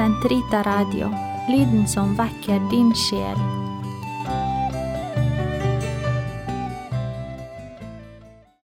Sentrita Radio, lyden som väcker din själ.